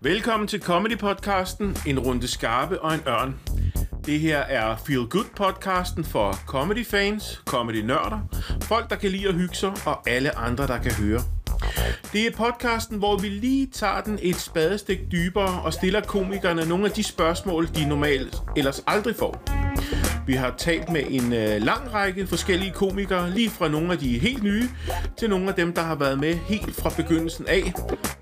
Velkommen til Comedy-podcasten En Runde Skarpe og en Ørn. Det her er Feel Good-podcasten for comedy-fans, comedy-nørder, folk, der kan lide at hygge sig, og alle andre, der kan høre. Det er podcasten, hvor vi lige tager den et spadestik dybere og stiller komikerne nogle af de spørgsmål, de normalt ellers aldrig får. Vi har talt med en øh, lang række forskellige komikere, lige fra nogle af de helt nye, til nogle af dem, der har været med helt fra begyndelsen af,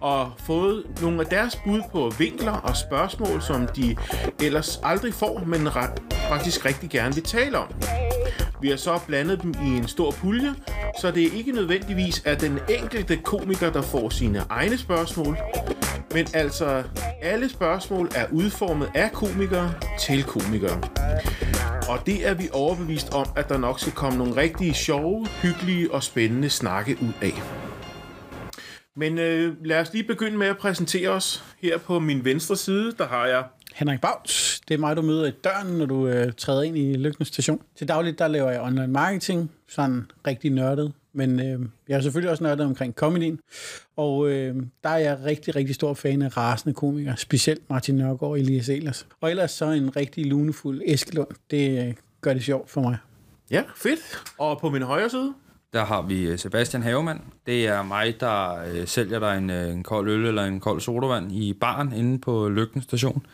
og fået nogle af deres bud på vinkler og spørgsmål, som de ellers aldrig får, men faktisk rigtig gerne vil tale om. Vi har så blandet dem i en stor pulje, så det er ikke nødvendigvis er den enkelte komiker, der får sine egne spørgsmål, men altså alle spørgsmål er udformet af komikere til komikere. Og det er vi overbevist om, at der nok skal komme nogle rigtig sjove, hyggelige og spændende snakke ud af. Men øh, lad os lige begynde med at præsentere os. Her på min venstre side, der har jeg... Henrik Bauts. Det er mig, du møder i døren, når du øh, træder ind i Lykkens Station. Til dagligt, der laver jeg online marketing, sådan rigtig nørdet. Men øh, jeg er selvfølgelig også nørdet omkring comedyen. Og øh, der er jeg rigtig, rigtig stor fan af rasende komikere. Specielt Martin Nørgaard og Elias Elers. Og ellers så en rigtig lunefuld Eskelund. Det øh, gør det sjovt for mig. Ja, fedt. Og på min højre side? Der har vi øh, Sebastian Havemann. Det er mig, der øh, sælger dig en, øh, en kold øl eller en kold sodavand i baren inde på Lygten station.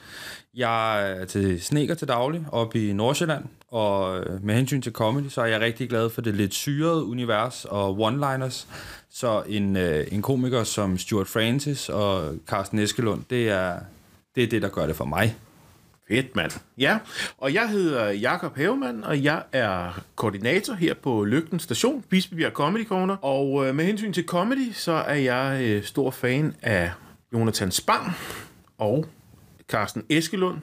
Jeg er til sneker til daglig op i Nordsjælland, og øh, med hensyn til comedy, så er jeg rigtig glad for det lidt syrede univers og one-liners. Så en, øh, en komiker som Stuart Francis og Carsten Eskelund, det er, det er det, der gør det for mig. Fedt, mand. Ja, og jeg hedder Jakob Havemann, og jeg er koordinator her på Lygten Station, Bispebjerg Comedy Corner. Og øh, med hensyn til comedy, så er jeg øh, stor fan af Jonathan Spang og Carsten Eskelund.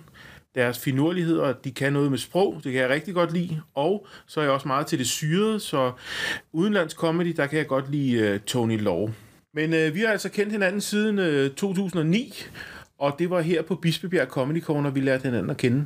Deres finurligheder, de kan noget med sprog, det kan jeg rigtig godt lide. Og så er jeg også meget til det syrede, så udenlands comedy, der kan jeg godt lide øh, Tony Law. Men øh, vi har altså kendt hinanden siden øh, 2009, og det var her på Bispebjerg Comedy Corner, vi lærte hinanden at kende.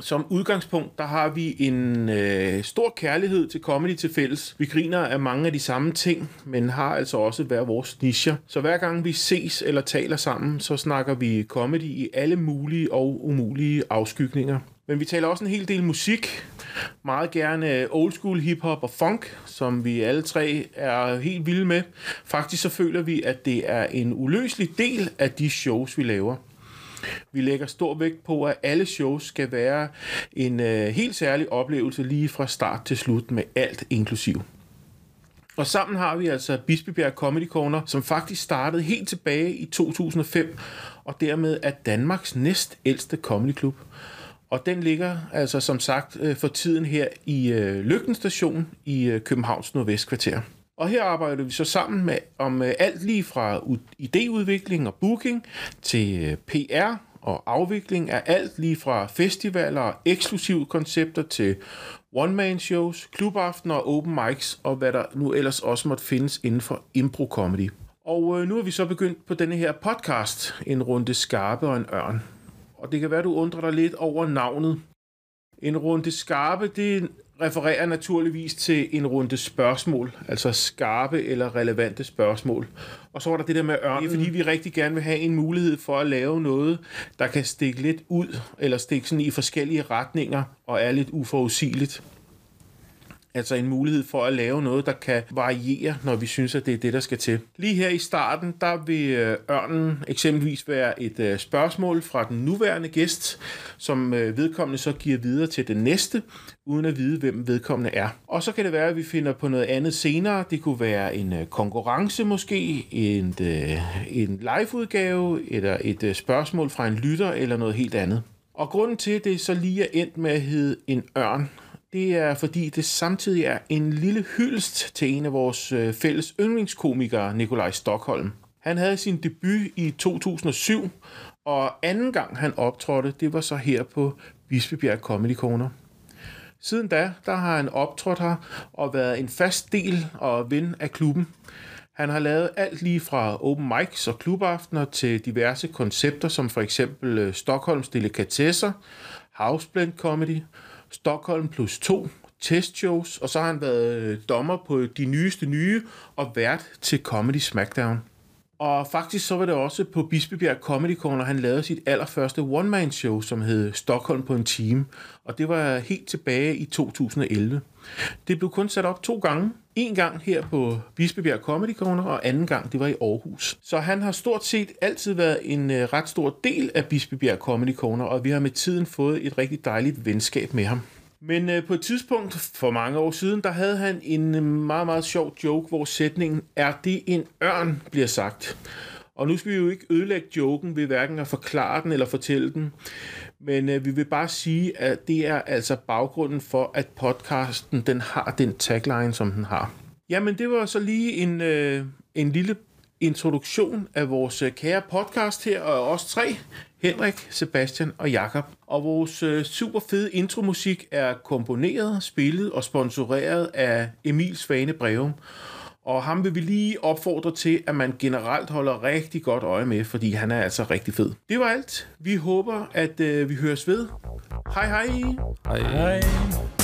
Som udgangspunkt, der har vi en øh, stor kærlighed til comedy til fælles. Vi griner af mange af de samme ting, men har altså også hver vores nischer. Så hver gang vi ses eller taler sammen, så snakker vi comedy i alle mulige og umulige afskygninger. Men vi taler også en hel del musik. Meget gerne øh, old school hiphop og funk, som vi alle tre er helt vilde med. Faktisk så føler vi, at det er en uløselig del af de shows, vi laver. Vi lægger stor vægt på, at alle shows skal være en øh, helt særlig oplevelse lige fra start til slut med alt inklusiv. Og sammen har vi altså Bispebjerg Comedy Corner, som faktisk startede helt tilbage i 2005, og dermed er Danmarks næst ældste comedyklub. Og den ligger altså som sagt øh, for tiden her i øh, Lygten Station i øh, Københavns Nordvestkvarter. Og her arbejder vi så sammen med om alt lige fra idéudvikling og booking til PR og afvikling af alt lige fra festivaler og eksklusive koncepter til one-man-shows, klubaftener og open mics og hvad der nu ellers også måtte findes inden for impro-comedy. Og nu er vi så begyndt på denne her podcast, en runde skarpe og en ørn og det kan være, du undrer dig lidt over navnet. En runde skarpe, det refererer naturligvis til en runde spørgsmål, altså skarpe eller relevante spørgsmål. Og så var der det der med ørnen, fordi vi rigtig gerne vil have en mulighed for at lave noget, der kan stikke lidt ud, eller stikke sådan i forskellige retninger, og er lidt uforudsigeligt. Altså en mulighed for at lave noget, der kan variere, når vi synes, at det er det, der skal til. Lige her i starten, der vil øh, ørnen eksempelvis være et øh, spørgsmål fra den nuværende gæst, som øh, vedkommende så giver videre til den næste, uden at vide, hvem vedkommende er. Og så kan det være, at vi finder på noget andet senere. Det kunne være en konkurrence måske, en, en liveudgave, eller et spørgsmål fra en lytter, eller noget helt andet. Og grunden til, at det så lige er endt med at hedde en ørn, det er fordi det samtidig er en lille hyldest til en af vores øh, fælles yndlingskomikere, Nikolaj Stockholm. Han havde sin debut i 2007, og anden gang han optrådte, det var så her på Bispebjerg Comedy Corner. Siden da, der har han optrådt her og været en fast del og ven af klubben. Han har lavet alt lige fra open mics og klubaftener til diverse koncepter, som for eksempel øh, Stockholms Delikatesser, Houseblend Comedy, Stockholm plus 2 testshows, og så har han været øh, dommer på de nyeste nye og vært til Comedy Smackdown. Og faktisk så var det også på Bispebjerg Comedy Corner, han lavede sit allerførste one-man-show, som hed Stockholm på en time. Og det var helt tilbage i 2011. Det blev kun sat op to gange. En gang her på Bispebjerg Comedy Corner, og anden gang, det var i Aarhus. Så han har stort set altid været en øh, ret stor del af Bispebjerg Comedy Corner, og vi har med tiden fået et rigtig dejligt venskab med ham. Men øh, på et tidspunkt for mange år siden, der havde han en øh, meget, meget sjov joke, hvor sætningen, er det en ørn, bliver sagt. Og nu skal vi jo ikke ødelægge joken ved hverken at forklare den eller fortælle den. Men øh, vi vil bare sige, at det er altså baggrunden for, at podcasten den har den tagline, som den har. Jamen, det var så lige en, øh, en lille introduktion af vores øh, kære podcast her, og os tre, Henrik, Sebastian og Jakob. Og vores øh, super fede intromusik er komponeret, spillet og sponsoreret af Emil Svane Breum. Og ham vil vi lige opfordre til, at man generelt holder rigtig godt øje med, fordi han er altså rigtig fed. Det var alt. Vi håber, at øh, vi høres ved. Hej hej! Hej. Hej.